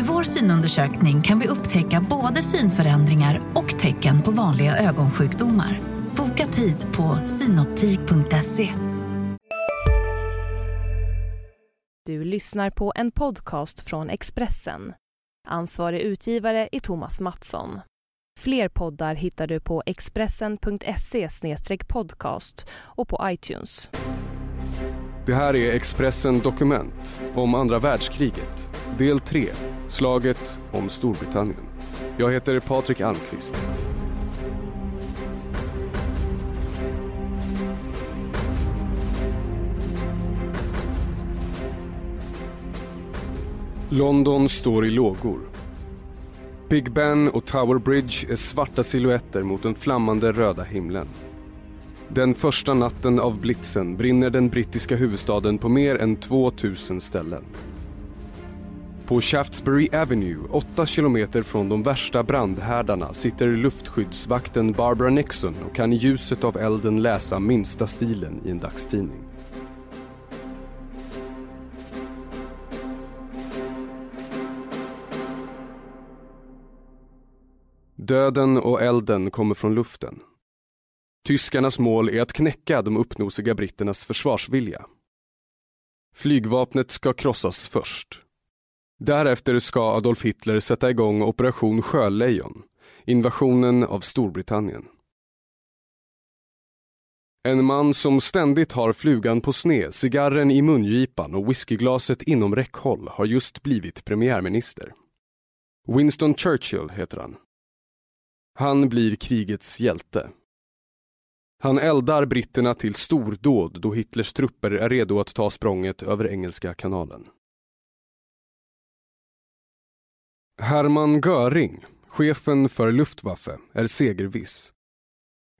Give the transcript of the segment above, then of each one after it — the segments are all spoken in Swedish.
Med vår synundersökning kan vi upptäcka både synförändringar och tecken på vanliga ögonsjukdomar. Boka tid på synoptik.se. Du lyssnar på en podcast från Expressen. Ansvarig utgivare är Thomas Mattsson. Fler poddar hittar du på expressen.se podcast och på iTunes. Det här är Expressen Dokument om andra världskriget, del 3, slaget om Storbritannien. Jag heter Patrik Almqvist. London står i lågor. Big Ben och Tower Bridge är svarta silhuetter mot den flammande röda himlen. Den första natten av blitzen brinner den brittiska huvudstaden på mer än 2000 ställen. På Shaftesbury Avenue, 8 kilometer från de värsta brandhärdarna sitter luftskyddsvakten Barbara Nixon och kan i ljuset av elden läsa minsta stilen i en dagstidning. Döden och elden kommer från luften. Tyskarnas mål är att knäcka de uppnosiga britternas försvarsvilja. Flygvapnet ska krossas först. Därefter ska Adolf Hitler sätta igång Operation Sjölejon, invasionen av Storbritannien. En man som ständigt har flugan på sned, cigarren i mungipan och whiskyglaset inom räckhåll har just blivit premiärminister. Winston Churchill heter han. Han blir krigets hjälte. Han eldar britterna till stordåd då Hitlers trupper är redo att ta språnget över Engelska kanalen. Hermann Göring, chefen för Luftwaffe, är segerviss.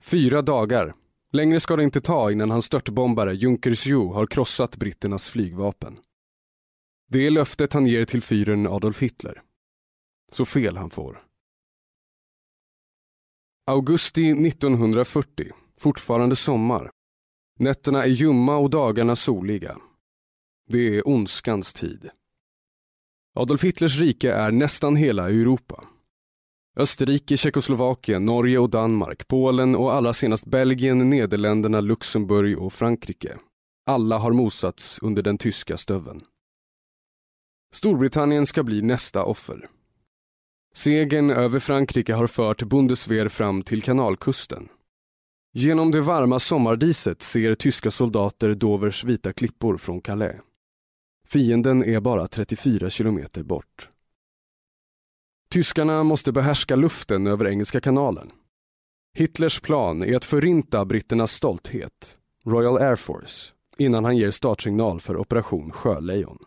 Fyra dagar, längre ska det inte ta innan hans störtbombare Junkers Ju har krossat britternas flygvapen. Det är löftet han ger till fyren Adolf Hitler. Så fel han får. Augusti 1940, fortfarande sommar. Nätterna är ljumma och dagarna soliga. Det är ondskans tid. Adolf Hitlers rike är nästan hela Europa. Österrike, Tjeckoslovakien, Norge och Danmark, Polen och allra senast Belgien, Nederländerna, Luxemburg och Frankrike. Alla har mosats under den tyska stöven. Storbritannien ska bli nästa offer. Segern över Frankrike har fört Bundeswehr fram till kanalkusten. Genom det varma sommardiset ser tyska soldater Dovers vita klippor från Calais. Fienden är bara 34 kilometer bort. Tyskarna måste behärska luften över Engelska kanalen. Hitlers plan är att förinta britternas stolthet, Royal Air Force, innan han ger startsignal för Operation Sjölejon.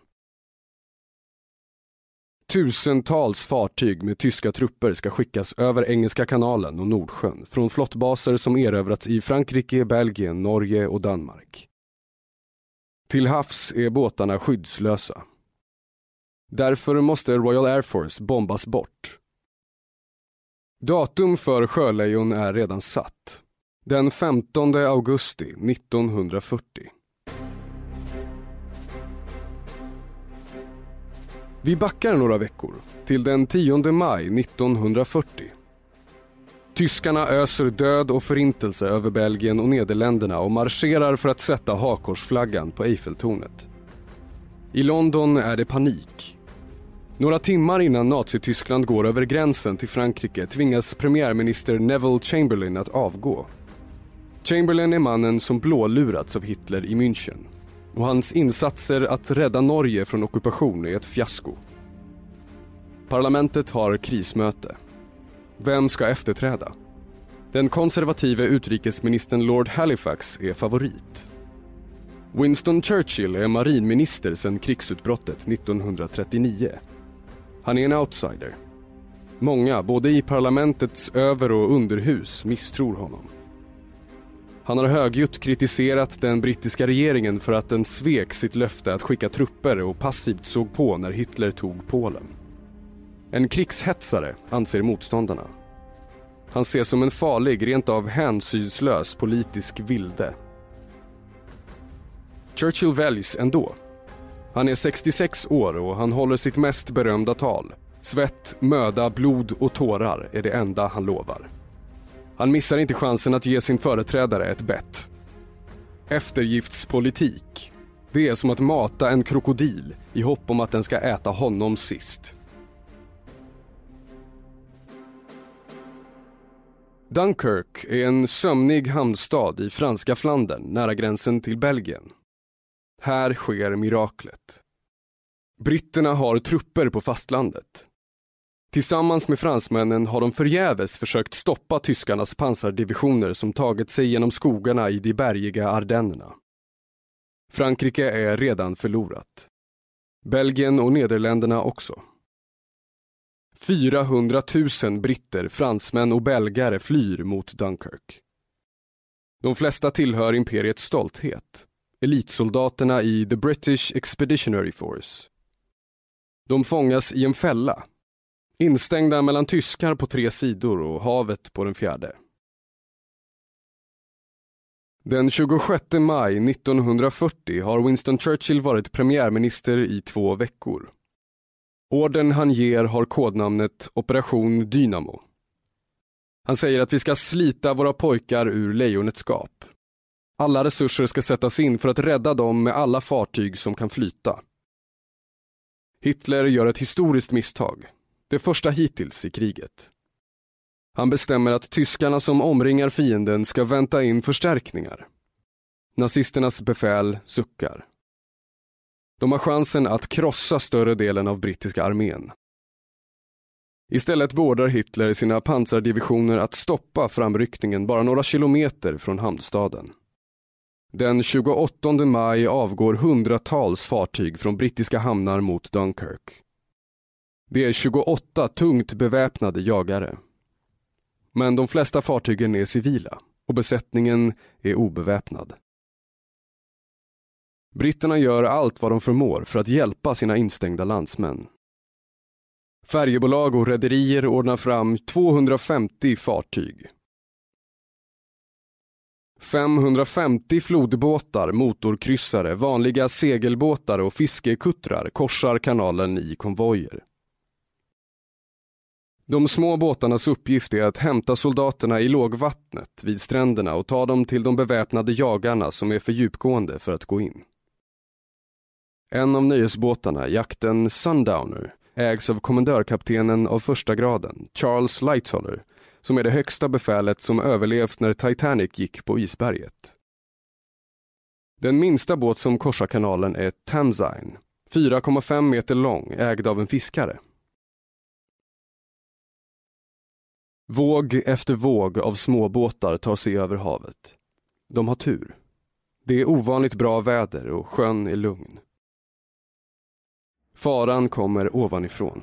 Tusentals fartyg med tyska trupper ska skickas över Engelska kanalen och Nordsjön från flottbaser som erövrats i Frankrike, Belgien, Norge och Danmark. Till havs är båtarna skyddslösa. Därför måste Royal Air Force bombas bort. Datum för Sjölejon är redan satt. Den 15 augusti 1940. Vi backar några veckor, till den 10 maj 1940. Tyskarna öser död och förintelse över Belgien och Nederländerna och marscherar för att sätta hakorsflaggan på Eiffeltornet. I London är det panik. Några timmar innan Nazityskland går över gränsen till Frankrike tvingas premiärminister Neville Chamberlain att avgå. Chamberlain är mannen som blålurats av Hitler i München och hans insatser att rädda Norge från ockupation är ett fiasko. Parlamentet har krismöte. Vem ska efterträda? Den konservative utrikesministern Lord Halifax är favorit. Winston Churchill är marinminister sedan krigsutbrottet 1939. Han är en outsider. Många, både i parlamentets över och underhus, misstror honom. Han har högljutt kritiserat den brittiska regeringen för att den svek sitt löfte att skicka trupper och passivt såg på när Hitler tog Polen. En krigshetsare, anser motståndarna. Han ses som en farlig, rent av hänsynslös politisk vilde. Churchill väljs ändå. Han är 66 år och han håller sitt mest berömda tal. Svett, möda, blod och tårar är det enda han lovar. Han missar inte chansen att ge sin företrädare ett bett. Eftergiftspolitik. Det är som att mata en krokodil i hopp om att den ska äta honom sist. Dunkirk är en sömnig hamnstad i franska Flandern nära gränsen till Belgien. Här sker miraklet. Britterna har trupper på fastlandet. Tillsammans med fransmännen har de förgäves försökt stoppa tyskarnas pansardivisioner som tagit sig genom skogarna i de bergiga Ardennerna. Frankrike är redan förlorat. Belgien och Nederländerna också. 400 000 britter, fransmän och belgare flyr mot Dunkirk. De flesta tillhör imperiets stolthet, elitsoldaterna i The British Expeditionary Force. De fångas i en fälla, instängda mellan tyskar på tre sidor och havet på den fjärde. Den 26 maj 1940 har Winston Churchill varit premiärminister i två veckor. Orden han ger har kodnamnet Operation Dynamo. Han säger att vi ska slita våra pojkar ur lejonets gap. Alla resurser ska sättas in för att rädda dem med alla fartyg som kan flyta. Hitler gör ett historiskt misstag, det första hittills i kriget. Han bestämmer att tyskarna som omringar fienden ska vänta in förstärkningar. Nazisternas befäl suckar. De har chansen att krossa större delen av brittiska armén. Istället beordrar Hitler sina pansardivisioner att stoppa framryckningen bara några kilometer från hamnstaden. Den 28 maj avgår hundratals fartyg från brittiska hamnar mot Dunkirk. Det är 28 tungt beväpnade jagare. Men de flesta fartygen är civila och besättningen är obeväpnad. Britterna gör allt vad de förmår för att hjälpa sina instängda landsmän. Färjebolag och rederier ordnar fram 250 fartyg. 550 flodbåtar, motorkryssare, vanliga segelbåtar och fiskekuttrar korsar kanalen i konvojer. De små båtarnas uppgift är att hämta soldaterna i lågvattnet vid stränderna och ta dem till de beväpnade jagarna som är för djupgående för att gå in. En av nöjesbåtarna, jakten Sundowner, ägs av kommendörkaptenen av första graden, Charles Lightoller, som är det högsta befälet som överlevt när Titanic gick på isberget. Den minsta båt som korsar kanalen är Tamsine, 4,5 meter lång, ägd av en fiskare. Våg efter våg av småbåtar tar sig över havet. De har tur. Det är ovanligt bra väder och sjön är lugn. Faran kommer ovanifrån.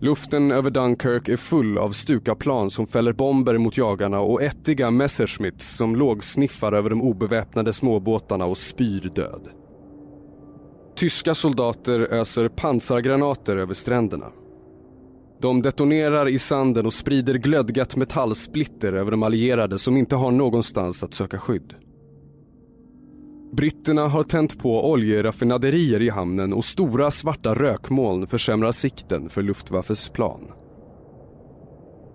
Luften över Dunkirk är full av Stuka-plan som fäller bomber mot jagarna och ättiga Messerschmitts som lågsniffar över de obeväpnade småbåtarna och spyr död. Tyska soldater öser pansargranater över stränderna. De detonerar i sanden och sprider glödgat metallsplitter över de allierade som inte har någonstans att söka skydd. Britterna har tänt på oljeraffinaderier i hamnen och stora svarta rökmoln försämrar sikten för Luftwaffes plan.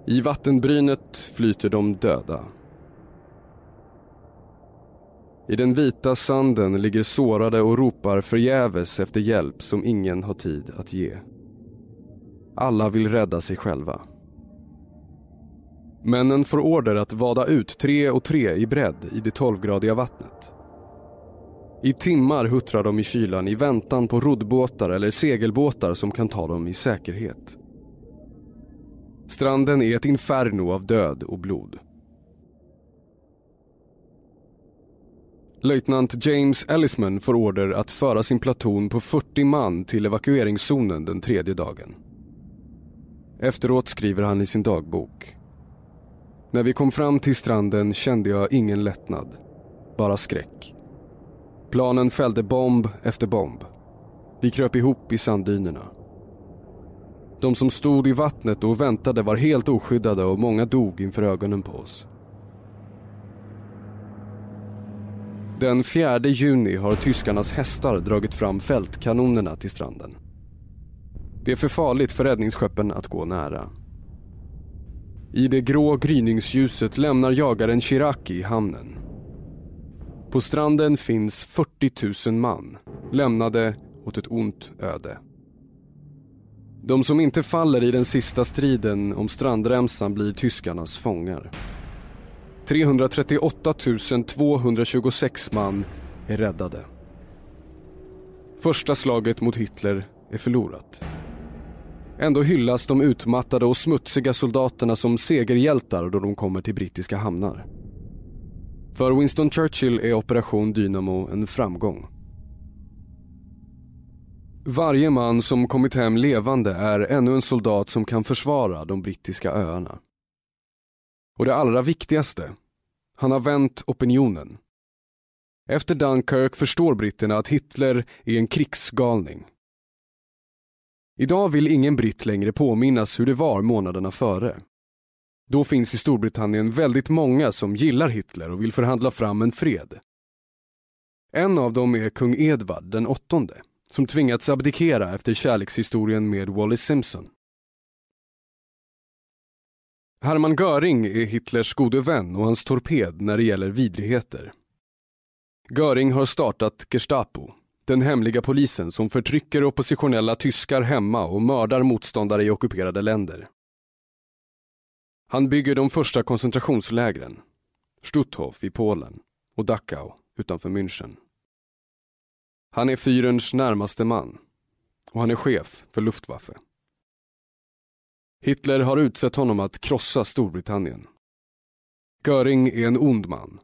I vattenbrynet flyter de döda. I den vita sanden ligger sårade och ropar förgäves efter hjälp som ingen har tid att ge. Alla vill rädda sig själva. Männen får order att vada ut tre och tre i bredd i det tolvgradiga vattnet. I timmar huttrar de i kylan i väntan på roddbåtar eller segelbåtar som kan ta dem i säkerhet. Stranden är ett inferno av död och blod. Löjtnant James Ellisman får order att föra sin platon på 40 man till evakueringszonen den tredje dagen. Efteråt skriver han i sin dagbok. När vi kom fram till stranden kände jag ingen lättnad, bara skräck. Planen fällde bomb efter bomb. Vi kröp ihop i sanddynerna. De som stod i vattnet och väntade var helt oskyddade och många dog inför ögonen på oss. Den 4 juni har tyskarnas hästar dragit fram fältkanonerna till stranden. Det är för farligt för räddningsskeppen att gå nära. I det grå gryningsljuset lämnar jagaren Chiraki hamnen. På stranden finns 40 000 man, lämnade åt ett ont öde. De som inte faller i den sista striden om strandremsan blir tyskarnas fångar. 338 226 man är räddade. Första slaget mot Hitler är förlorat. Ändå hyllas de utmattade och smutsiga soldaterna som segerhjältar då de kommer till brittiska hamnar. För Winston Churchill är Operation Dynamo en framgång. Varje man som kommit hem levande är ännu en soldat som kan försvara de brittiska öarna. Och det allra viktigaste, han har vänt opinionen. Efter Dunkirk förstår britterna att Hitler är en krigsgalning. Idag vill ingen britt längre påminnas hur det var månaderna före. Då finns i Storbritannien väldigt många som gillar Hitler och vill förhandla fram en fred. En av dem är kung Edvard den åttonde, som tvingats abdikera efter kärlekshistorien med Wallis Simpson. Hermann Göring är Hitlers gode vän och hans torped när det gäller vidrigheter. Göring har startat Gestapo, den hemliga polisen som förtrycker oppositionella tyskar hemma och mördar motståndare i ockuperade länder. Han bygger de första koncentrationslägren, Stutthof i Polen och Dachau utanför München. Han är fyrens närmaste man och han är chef för Luftwaffe. Hitler har utsett honom att krossa Storbritannien. Göring är en ond man.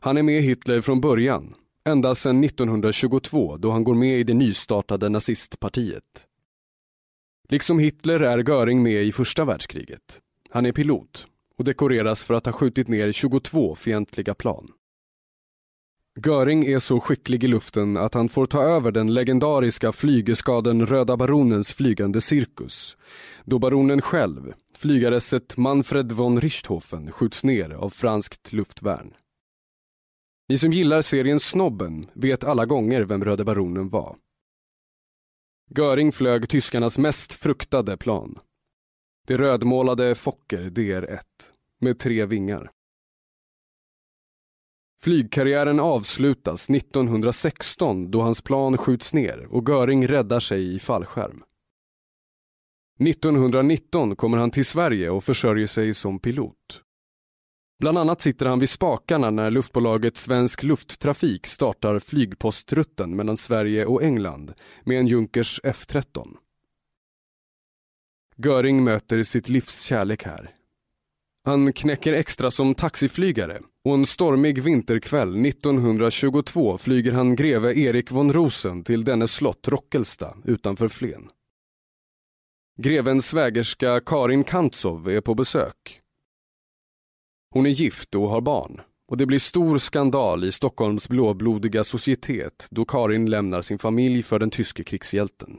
Han är med Hitler från början, ända sedan 1922 då han går med i det nystartade nazistpartiet. Liksom Hitler är Göring med i första världskriget. Han är pilot och dekoreras för att ha skjutit ner 22 fientliga plan. Göring är så skicklig i luften att han får ta över den legendariska flygeskaden Röda Baronens flygande cirkus. Då baronen själv, flygaresset Manfred von Richthofen, skjuts ner av franskt luftvärn. Ni som gillar serien Snobben vet alla gånger vem Röda Baronen var. Göring flög tyskarnas mest fruktade plan. Det rödmålade Fokker DR-1 med tre vingar. Flygkarriären avslutas 1916 då hans plan skjuts ner och Göring räddar sig i fallskärm. 1919 kommer han till Sverige och försörjer sig som pilot. Bland annat sitter han vid spakarna när luftbolaget Svensk Lufttrafik startar flygpostrutten mellan Sverige och England med en Junkers F13. Göring möter sitt livs kärlek här. Han knäcker extra som taxiflygare och en stormig vinterkväll 1922 flyger han greve Erik von Rosen till dennes slott Rockelsta utanför Flen. Grevens svägerska Karin Kantsov är på besök. Hon är gift och har barn och det blir stor skandal i Stockholms blåblodiga societet då Karin lämnar sin familj för den tyske krigshjälten.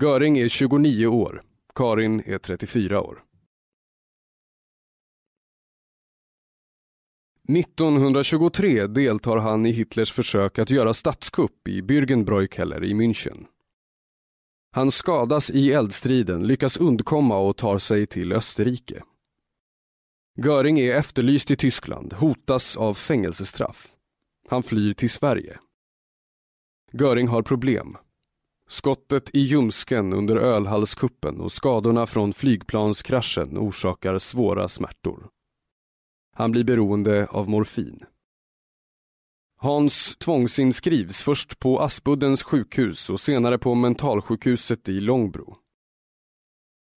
Göring är 29 år, Karin är 34 år. 1923 deltar han i Hitlers försök att göra statskupp i Bürgenbräukeller i München. Han skadas i eldstriden, lyckas undkomma och tar sig till Österrike. Göring är efterlyst i Tyskland, hotas av fängelsestraff. Han flyr till Sverige. Göring har problem. Skottet i ljumsken under ölhalskuppen och skadorna från flygplanskraschen orsakar svåra smärtor. Han blir beroende av morfin. Hans tvångsinskrivs först på Aspuddens sjukhus och senare på mentalsjukhuset i Långbro.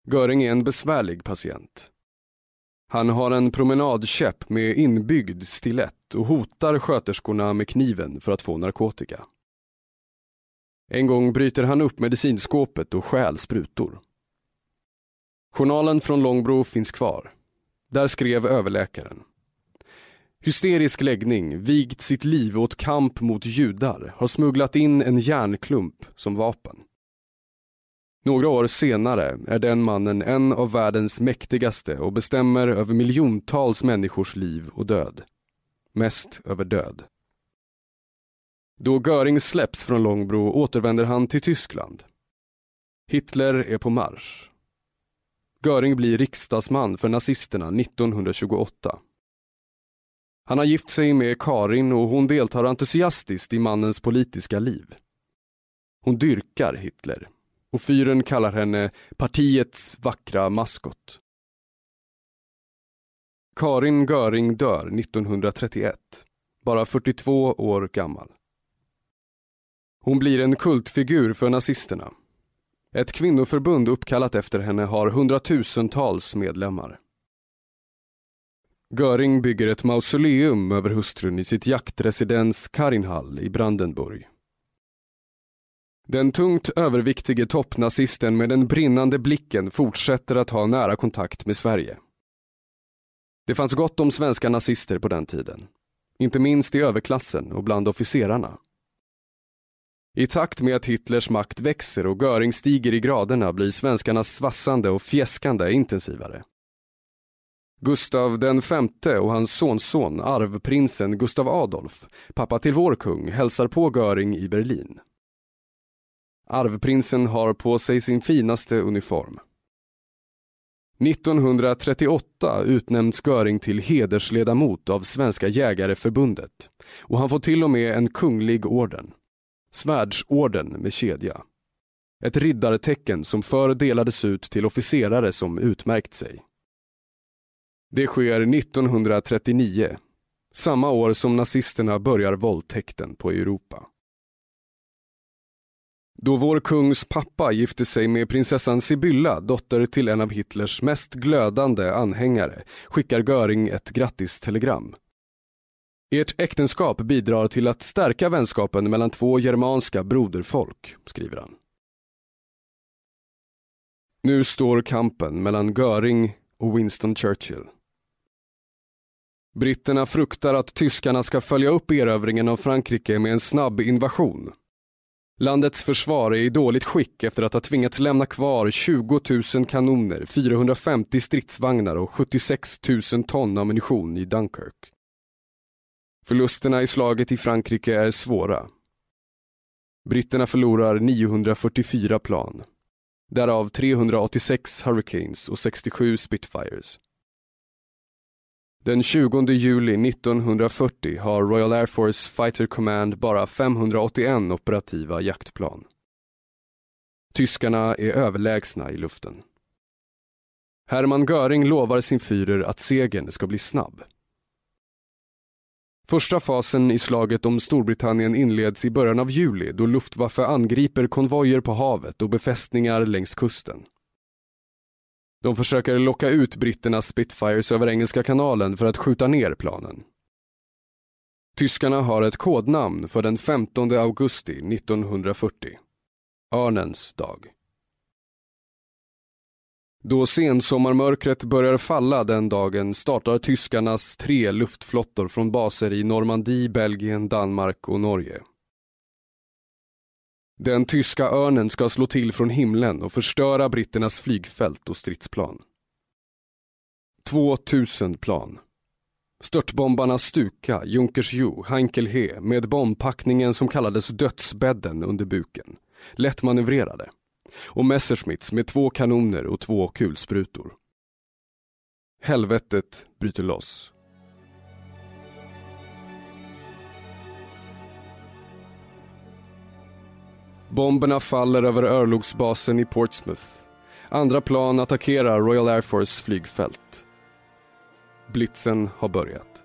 Göring är en besvärlig patient. Han har en promenadkäpp med inbyggd stilett och hotar sköterskorna med kniven för att få narkotika. En gång bryter han upp medicinskåpet och stjäl sprutor. Journalen från Långbro finns kvar. Där skrev överläkaren. Hysterisk läggning, vigt sitt liv åt kamp mot judar, har smugglat in en järnklump som vapen. Några år senare är den mannen en av världens mäktigaste och bestämmer över miljontals människors liv och död. Mest över död. Då Göring släpps från Långbro återvänder han till Tyskland. Hitler är på marsch. Göring blir riksdagsman för nazisterna 1928. Han har gift sig med Karin och hon deltar entusiastiskt i mannens politiska liv. Hon dyrkar Hitler och fyren kallar henne partiets vackra maskot. Karin Göring dör 1931, bara 42 år gammal. Hon blir en kultfigur för nazisterna. Ett kvinnoförbund uppkallat efter henne har hundratusentals medlemmar. Göring bygger ett mausoleum över hustrun i sitt jaktresidens Karinhall i Brandenburg. Den tungt överviktige toppnazisten med den brinnande blicken fortsätter att ha nära kontakt med Sverige. Det fanns gott om svenska nazister på den tiden. Inte minst i överklassen och bland officerarna. I takt med att Hitlers makt växer och Göring stiger i graderna blir svenskarnas svassande och fjäskande intensivare. Gustav den femte och hans sonson, arvprinsen Gustav Adolf, pappa till vår kung, hälsar på Göring i Berlin. Arvprinsen har på sig sin finaste uniform. 1938 utnämns Göring till hedersledamot av Svenska jägareförbundet och han får till och med en kunglig orden. Svärdsorden med kedja. Ett riddartecken som förr delades ut till officerare som utmärkt sig. Det sker 1939, samma år som nazisterna börjar våldtäkten på Europa. Då vår kungs pappa gifte sig med prinsessan Sibylla, dotter till en av Hitlers mest glödande anhängare, skickar Göring ett grattistelegram. Ert äktenskap bidrar till att stärka vänskapen mellan två germanska broderfolk, skriver han. Nu står kampen mellan Göring och Winston Churchill. Britterna fruktar att tyskarna ska följa upp erövringen av Frankrike med en snabb invasion. Landets försvar är i dåligt skick efter att ha tvingats lämna kvar 20 000 kanoner, 450 stridsvagnar och 76 000 ton ammunition i Dunkirk. Förlusterna i slaget i Frankrike är svåra. Britterna förlorar 944 plan. Därav 386 Hurricanes och 67 Spitfires. Den 20 juli 1940 har Royal Air Force Fighter Command bara 581 operativa jaktplan. Tyskarna är överlägsna i luften. Hermann Göring lovar sin Führer att segern ska bli snabb. Första fasen i slaget om Storbritannien inleds i början av juli då Luftwaffe angriper konvojer på havet och befästningar längs kusten. De försöker locka ut britternas Spitfires över Engelska kanalen för att skjuta ner planen. Tyskarna har ett kodnamn för den 15 augusti 1940. Örnens dag. Då sensommarmörkret börjar falla den dagen startar tyskarnas tre luftflottor från baser i Normandie, Belgien, Danmark och Norge. Den tyska örnen ska slå till från himlen och förstöra britternas flygfält och stridsplan. 2000 plan. Störtbombarna Stuka, Junkers Jo, Heinkel He med bombpackningen som kallades dödsbädden under buken. Lätt manövrerade. Och Messerschmitts med två kanoner och två kulsprutor. Helvetet bryter loss. Bomberna faller över örlogsbasen i Portsmouth. Andra plan attackerar Royal Air Force flygfält. Blitzen har börjat.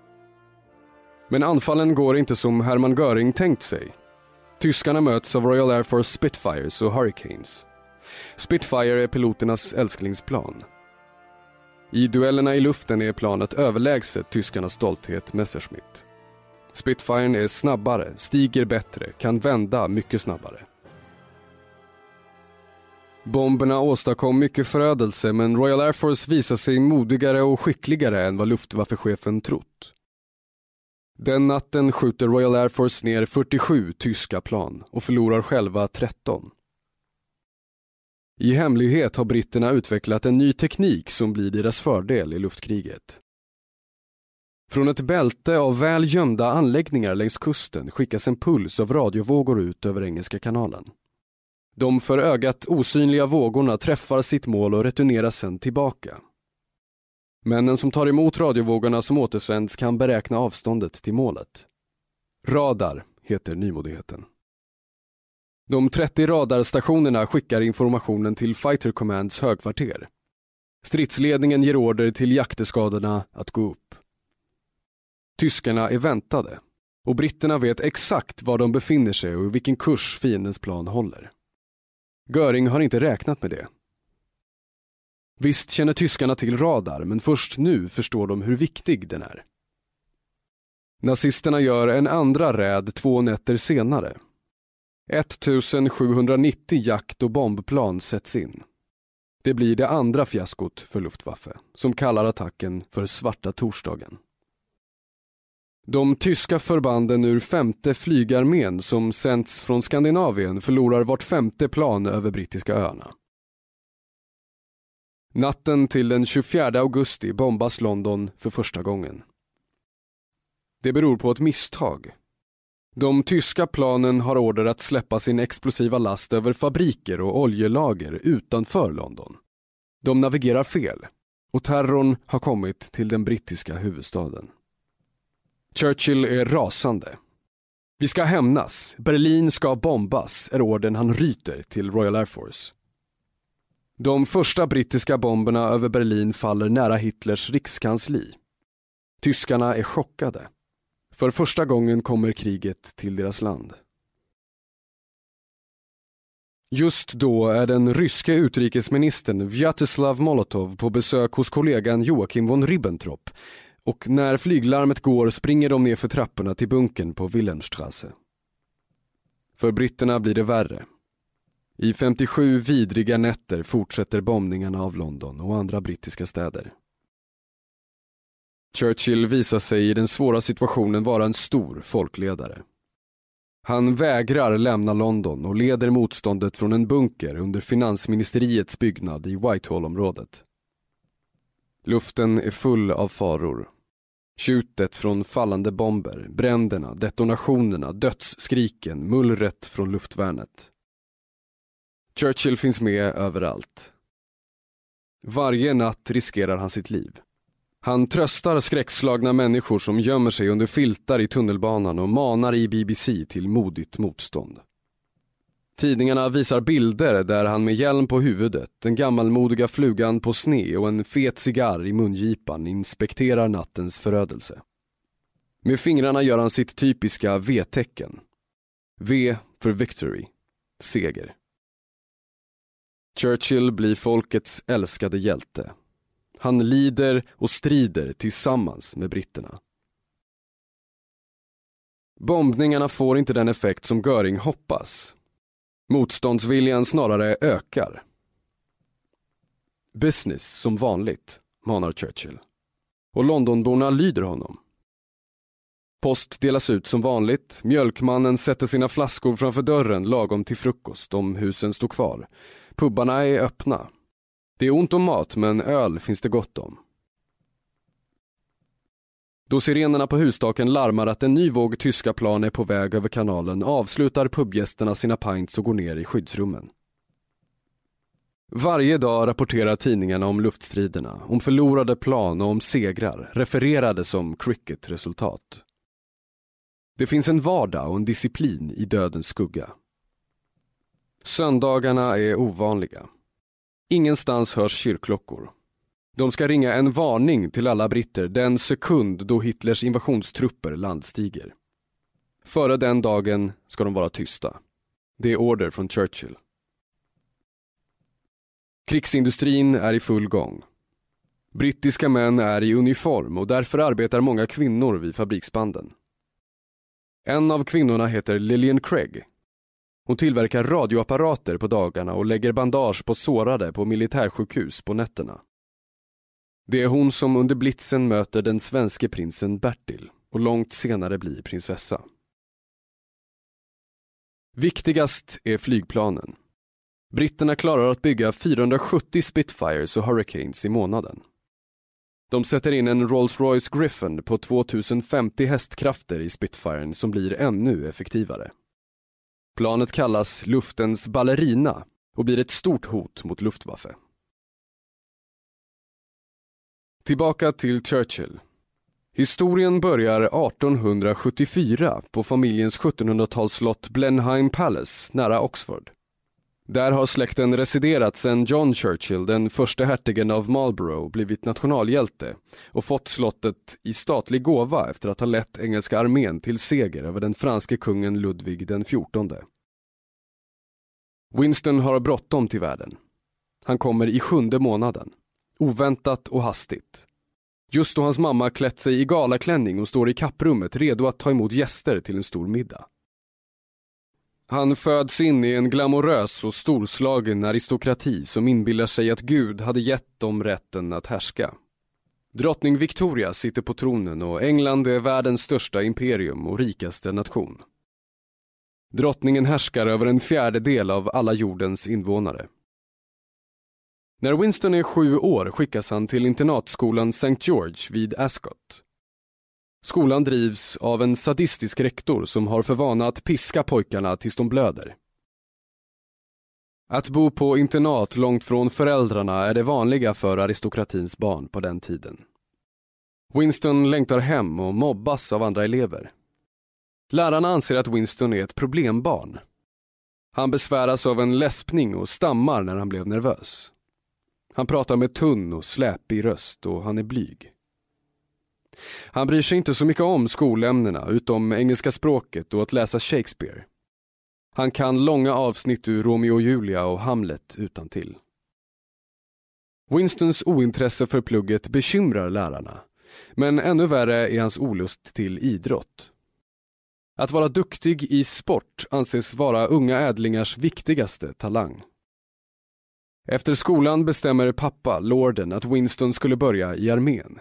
Men anfallen går inte som Hermann Göring tänkt sig. Tyskarna möts av Royal Air Force Spitfires och Hurricanes. Spitfire är piloternas älsklingsplan. I duellerna i luften är planet överlägset tyskarnas stolthet Messerschmitt. Spitfiren är snabbare, stiger bättre, kan vända mycket snabbare. Bomberna åstadkom mycket förödelse men Royal Air Force visar sig modigare och skickligare än vad Luftwaffechefen trott. Den natten skjuter Royal Air Force ner 47 tyska plan och förlorar själva 13. I hemlighet har britterna utvecklat en ny teknik som blir deras fördel i luftkriget. Från ett bälte av väl gömda anläggningar längs kusten skickas en puls av radiovågor ut över Engelska kanalen. De för ögat osynliga vågorna träffar sitt mål och returnerar sedan tillbaka. Männen som tar emot radiovågorna som återsänds kan beräkna avståndet till målet. Radar heter nymodigheten. De 30 radarstationerna skickar informationen till Fighter Commands högkvarter. Stridsledningen ger order till jakteskadorna att gå upp. Tyskarna är väntade och britterna vet exakt var de befinner sig och vilken kurs fiendens plan håller. Göring har inte räknat med det. Visst känner tyskarna till radar, men först nu förstår de hur viktig den är. Nazisterna gör en andra räd två nätter senare. 1790 jakt och bombplan sätts in. Det blir det andra fiaskot för Luftwaffe, som kallar attacken för Svarta torsdagen. De tyska förbanden ur femte flygarmén som sänds från Skandinavien förlorar vart femte plan över brittiska öarna. Natten till den 24 augusti bombas London för första gången. Det beror på ett misstag. De tyska planen har order att släppa sin explosiva last över fabriker och oljelager utanför London. De navigerar fel och terrorn har kommit till den brittiska huvudstaden. Churchill är rasande. Vi ska hämnas. Berlin ska bombas, är orden han ryter till Royal Air Force. De första brittiska bomberna över Berlin faller nära Hitlers rikskansli. Tyskarna är chockade. För första gången kommer kriget till deras land. Just då är den ryske utrikesministern Vyacheslav Molotov på besök hos kollegan Joakim von Ribbentrop och när flyglarmet går springer de ner för trapporna till bunkern på Wilhelmstrasse. För britterna blir det värre. I 57 vidriga nätter fortsätter bombningarna av London och andra brittiska städer. Churchill visar sig i den svåra situationen vara en stor folkledare. Han vägrar lämna London och leder motståndet från en bunker under finansministeriets byggnad i Whitehall-området. Luften är full av faror. Tjutet från fallande bomber, bränderna, detonationerna, dödsskriken, mullret från luftvärnet. Churchill finns med överallt. Varje natt riskerar han sitt liv. Han tröstar skräckslagna människor som gömmer sig under filtar i tunnelbanan och manar i BBC till modigt motstånd. Tidningarna visar bilder där han med hjälm på huvudet, den gammalmodiga flugan på sne och en fet cigarr i mungipan inspekterar nattens förödelse. Med fingrarna gör han sitt typiska V-tecken. V för victory, seger. Churchill blir folkets älskade hjälte. Han lider och strider tillsammans med britterna. Bombningarna får inte den effekt som Göring hoppas Motståndsviljan snarare ökar. Business som vanligt, manar Churchill. Och Londonborna lyder honom. Post delas ut som vanligt, mjölkmannen sätter sina flaskor framför dörren lagom till frukost om husen står kvar. Pubbarna är öppna. Det är ont om mat men öl finns det gott om. Då sirenerna på hustaken larmar att en ny våg tyska plan är på väg över kanalen avslutar pubgästerna sina pints och går ner i skyddsrummen. Varje dag rapporterar tidningarna om luftstriderna, om förlorade plan och om segrar, refererade som cricketresultat. Det finns en vardag och en disciplin i dödens skugga. Söndagarna är ovanliga. Ingenstans hörs kyrkklockor. De ska ringa en varning till alla britter den sekund då Hitlers invasionstrupper landstiger. Före den dagen ska de vara tysta. Det är order från Churchill. Krigsindustrin är i full gång. Brittiska män är i uniform och därför arbetar många kvinnor vid fabriksbanden. En av kvinnorna heter Lillian Craig. Hon tillverkar radioapparater på dagarna och lägger bandage på sårade på militärsjukhus på nätterna. Det är hon som under blitzen möter den svenske prinsen Bertil och långt senare blir prinsessa. Viktigast är flygplanen. Britterna klarar att bygga 470 Spitfires och Hurricanes i månaden. De sätter in en Rolls-Royce Griffon på 2050 hästkrafter i Spitfiren som blir ännu effektivare. Planet kallas luftens ballerina och blir ett stort hot mot Luftwaffe. Tillbaka till Churchill. Historien börjar 1874 på familjens 1700-talsslott Blenheim Palace nära Oxford. Där har släkten residerat sedan John Churchill, den första hertigen av Marlborough, blivit nationalhjälte och fått slottet i statlig gåva efter att ha lett engelska armén till seger över den franske kungen Ludvig den XIV. Winston har bråttom till världen. Han kommer i sjunde månaden. Oväntat och hastigt. Just då hans mamma klätt sig i galaklänning och står i kapprummet redo att ta emot gäster till en stor middag. Han föds in i en glamorös och storslagen aristokrati som inbillar sig att Gud hade gett dem rätten att härska. Drottning Victoria sitter på tronen och England är världens största imperium och rikaste nation. Drottningen härskar över en fjärdedel av alla jordens invånare. När Winston är sju år skickas han till internatskolan St. George vid Ascot. Skolan drivs av en sadistisk rektor som har för vana att piska pojkarna tills de blöder. Att bo på internat långt från föräldrarna är det vanliga för aristokratins barn på den tiden. Winston längtar hem och mobbas av andra elever. Lärarna anser att Winston är ett problembarn. Han besväras av en läspning och stammar när han blev nervös. Han pratar med tunn och släpig röst och han är blyg. Han bryr sig inte så mycket om skolämnena utom engelska språket och att läsa Shakespeare. Han kan långa avsnitt ur Romeo och Julia och Hamlet utan till. Winstons ointresse för plugget bekymrar lärarna. Men ännu värre är hans olust till idrott. Att vara duktig i sport anses vara unga ädlingars viktigaste talang. Efter skolan bestämmer pappa, lorden, att Winston skulle börja i armén.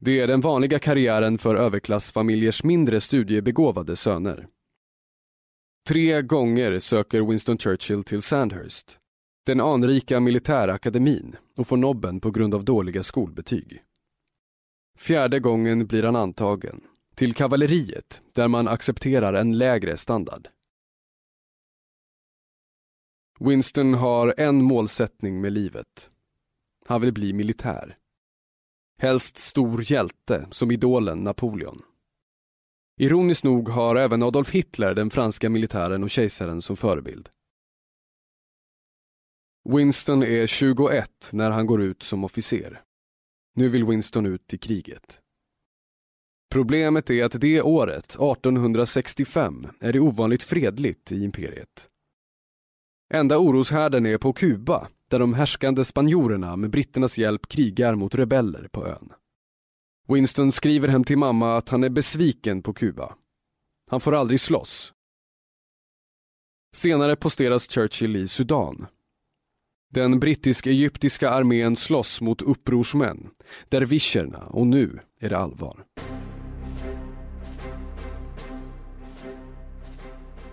Det är den vanliga karriären för överklassfamiljers mindre studiebegåvade söner. Tre gånger söker Winston Churchill till Sandhurst, den anrika militärakademin, och får nobben på grund av dåliga skolbetyg. Fjärde gången blir han antagen, till kavalleriet, där man accepterar en lägre standard. Winston har en målsättning med livet. Han vill bli militär. Helst stor hjälte, som idolen Napoleon. Ironiskt nog har även Adolf Hitler den franska militären och kejsaren som förebild. Winston är 21 när han går ut som officer. Nu vill Winston ut i kriget. Problemet är att det året, 1865, är det ovanligt fredligt i imperiet. Enda oroshärden är på Kuba, där de härskande spanjorerna med britternas hjälp krigar mot rebeller på ön. Winston skriver hem till mamma att han är besviken på Kuba. Han får aldrig slåss. Senare posteras Churchill i Sudan. Den brittisk-egyptiska armén slåss mot upprorsmän, dervischerna och nu är det allvar.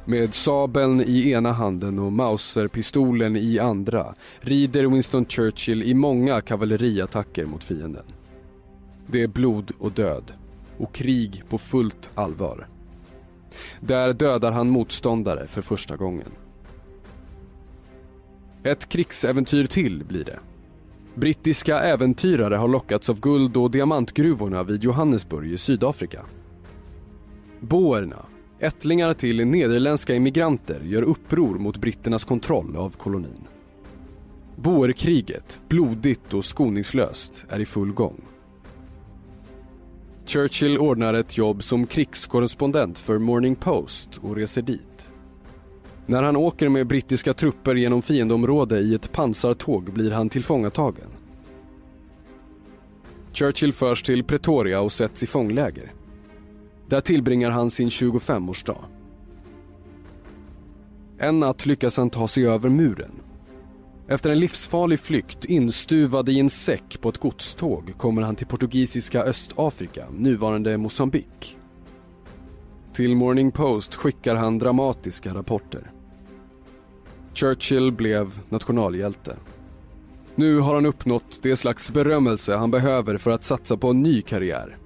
Med sabeln i ena handen och Mauserpistolen i andra rider Winston Churchill i många kavalleriattacker mot fienden. Det är blod och död och krig på fullt allvar. Där dödar han motståndare för första gången. Ett krigsäventyr till blir det. Brittiska äventyrare har lockats av guld och diamantgruvorna vid Johannesburg i Sydafrika. Boerna Ättlingar till nederländska immigranter gör uppror mot britternas kontroll av kolonin. Boerkriget, blodigt och skoningslöst, är i full gång. Churchill ordnar ett jobb som krigskorrespondent för Morning Post och reser dit. När han åker med brittiska trupper genom fiendeområde i ett pansartåg blir han tillfångatagen. Churchill förs till Pretoria och sätts i fångläger. Där tillbringar han sin 25-årsdag. En natt lyckas han ta sig över muren. Efter en livsfarlig flykt instuvad i en säck på ett godståg kommer han till portugisiska Östafrika, nuvarande Mosambik. Till Morning Post skickar han dramatiska rapporter. Churchill blev nationalhjälte. Nu har han uppnått det slags berömmelse han behöver för att satsa på en ny karriär.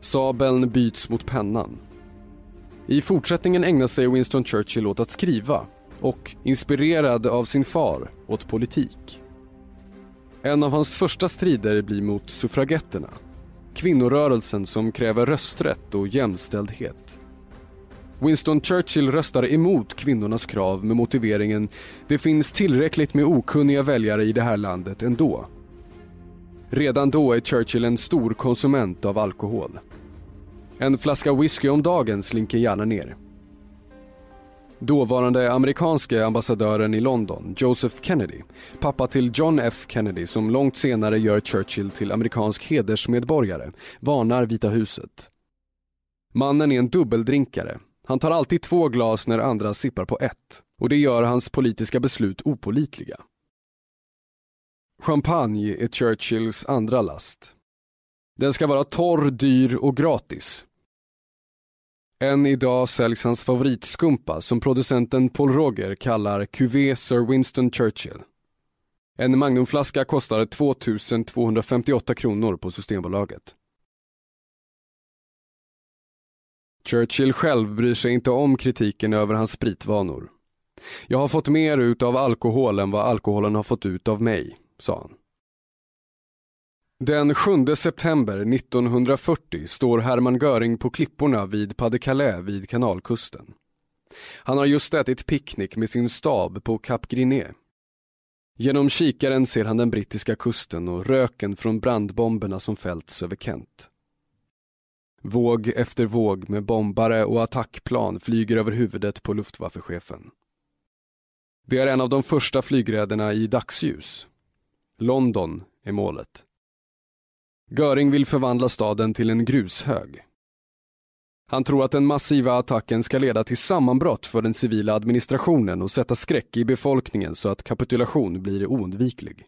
Sabeln byts mot pennan. I fortsättningen ägnar sig Winston Churchill åt att skriva och, inspirerad av sin far, åt politik. En av hans första strider blir mot suffragetterna, kvinnorörelsen som kräver rösträtt och jämställdhet. Winston Churchill röstar emot kvinnornas krav med motiveringen det finns tillräckligt med okunniga väljare i det här landet ändå. Redan då är Churchill en stor konsument av alkohol. En flaska whisky om dagen slinker gärna ner. Dåvarande amerikanske ambassadören i London, Joseph Kennedy, pappa till John F Kennedy som långt senare gör Churchill till amerikansk hedersmedborgare, varnar Vita huset. Mannen är en dubbeldrinkare. Han tar alltid två glas när andra sippar på ett och det gör hans politiska beslut opolitliga. Champagne är Churchills andra last. Den ska vara torr, dyr och gratis. Än idag säljs hans favoritskumpa som producenten Paul Roger kallar QV Sir Winston Churchill. En Magnumflaska kostar 2258 kronor på Systembolaget. Churchill själv bryr sig inte om kritiken över hans spritvanor. Jag har fått mer ut av alkohol än vad alkoholen har fått ut av mig, sa han. Den 7 september 1940 står Hermann Göring på klipporna vid Pas de Calais vid kanalkusten. Han har just ätit picknick med sin stab på Cap Griné. Genom kikaren ser han den brittiska kusten och röken från brandbomberna som fällts över Kent. Våg efter våg med bombare och attackplan flyger över huvudet på Luftwaffechefen. Det är en av de första flygräderna i dagsljus. London är målet. Göring vill förvandla staden till en grushög. Han tror att den massiva attacken ska leda till sammanbrott för den civila administrationen och sätta skräck i befolkningen så att kapitulation blir oundviklig.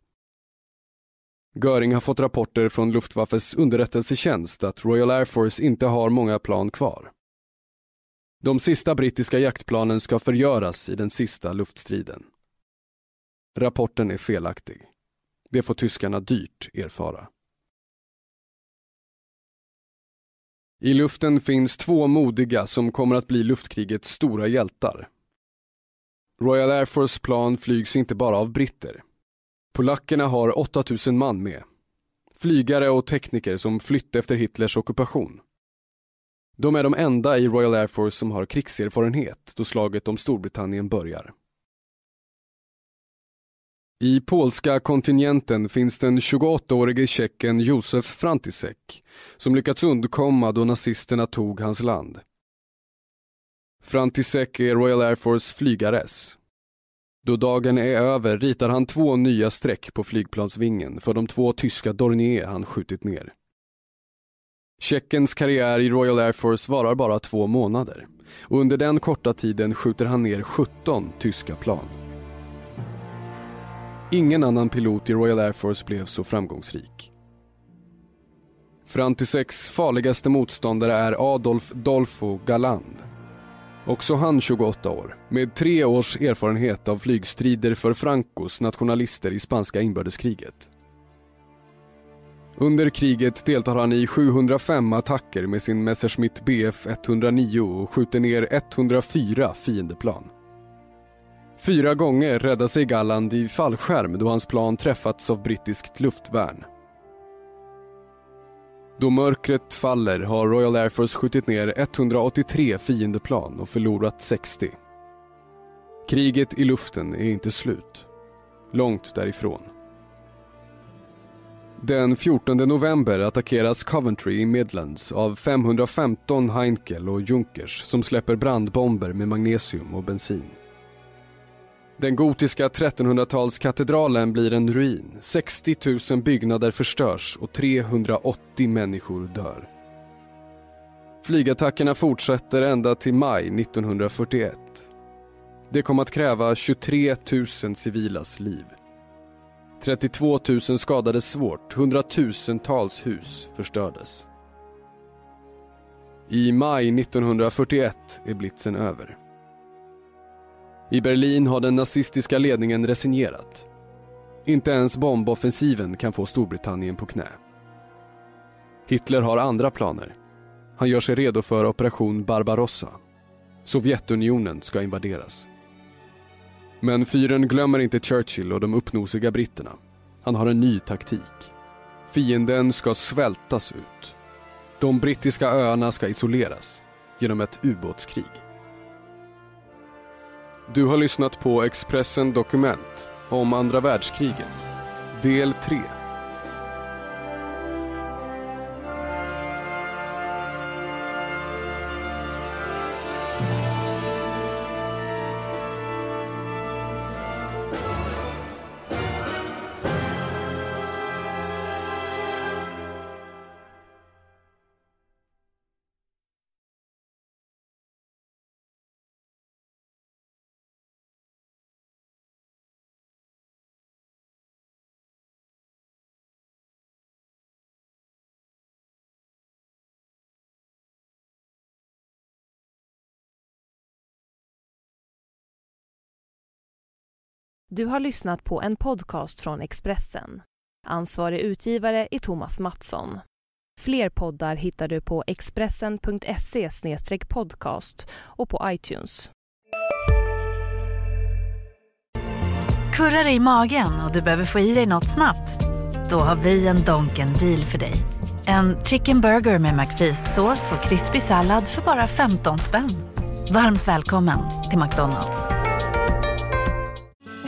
Göring har fått rapporter från Luftwaffes underrättelsetjänst att Royal Air Force inte har många plan kvar. De sista brittiska jaktplanen ska förgöras i den sista luftstriden. Rapporten är felaktig. Det får tyskarna dyrt erfara. I luften finns två modiga som kommer att bli luftkrigets stora hjältar. Royal Air Force plan flygs inte bara av britter. Polackerna har 8000 man med. Flygare och tekniker som flytt efter Hitlers ockupation. De är de enda i Royal Air Force som har krigserfarenhet då slaget om Storbritannien börjar. I polska kontinenten finns den 28-årige tjecken Josef Frantisek som lyckats undkomma då nazisterna tog hans land. Frantisek är Royal Air Force flygares. Då dagen är över ritar han två nya streck på flygplansvingen för de två tyska Dornier han skjutit ner. Tjeckens karriär i Royal Air Force varar bara två månader och under den korta tiden skjuter han ner 17 tyska plan. Ingen annan pilot i Royal Air Force blev så framgångsrik. Frantiseks farligaste motståndare är Adolf Dolfo Galand. Också han 28 år, med tre års erfarenhet av flygstrider för Francos nationalister i spanska inbördeskriget. Under kriget deltar han i 705 attacker med sin Messerschmitt Bf 109 och skjuter ner 104 fiendeplan. Fyra gånger räddade sig Galland i fallskärm då hans plan träffats av brittiskt luftvärn. Då mörkret faller har Royal Air Force skjutit ner 183 fiendeplan och förlorat 60. Kriget i luften är inte slut. Långt därifrån. Den 14 november attackeras Coventry i Midlands av 515 Heinkel och Junkers som släpper brandbomber med magnesium och bensin. Den gotiska 1300-talskatedralen blir en ruin. 60 000 byggnader förstörs och 380 människor dör. Flygattackerna fortsätter ända till maj 1941. Det kom att kräva 23 000 civilas liv. 32 000 skadades svårt, hundratusentals hus förstördes. I maj 1941 är blitzen över. I Berlin har den nazistiska ledningen resignerat. Inte ens bomboffensiven kan få Storbritannien på knä. Hitler har andra planer. Han gör sig redo för operation Barbarossa. Sovjetunionen ska invaderas. Men fyren glömmer inte Churchill och de uppnosiga britterna. Han har en ny taktik. Fienden ska svältas ut. De brittiska öarna ska isoleras genom ett ubåtskrig. Du har lyssnat på Expressen Dokument om andra världskriget, del 3. Du har lyssnat på en podcast från Expressen. Ansvarig utgivare är Thomas Mattsson. Fler poddar hittar du på expressen.se podcast och på iTunes. Kurrar det i magen och du behöver få i dig något snabbt? Då har vi en Donken deal för dig. En chicken burger med McFeast-sås och krispig sallad för bara 15 spänn. Varmt välkommen till McDonalds.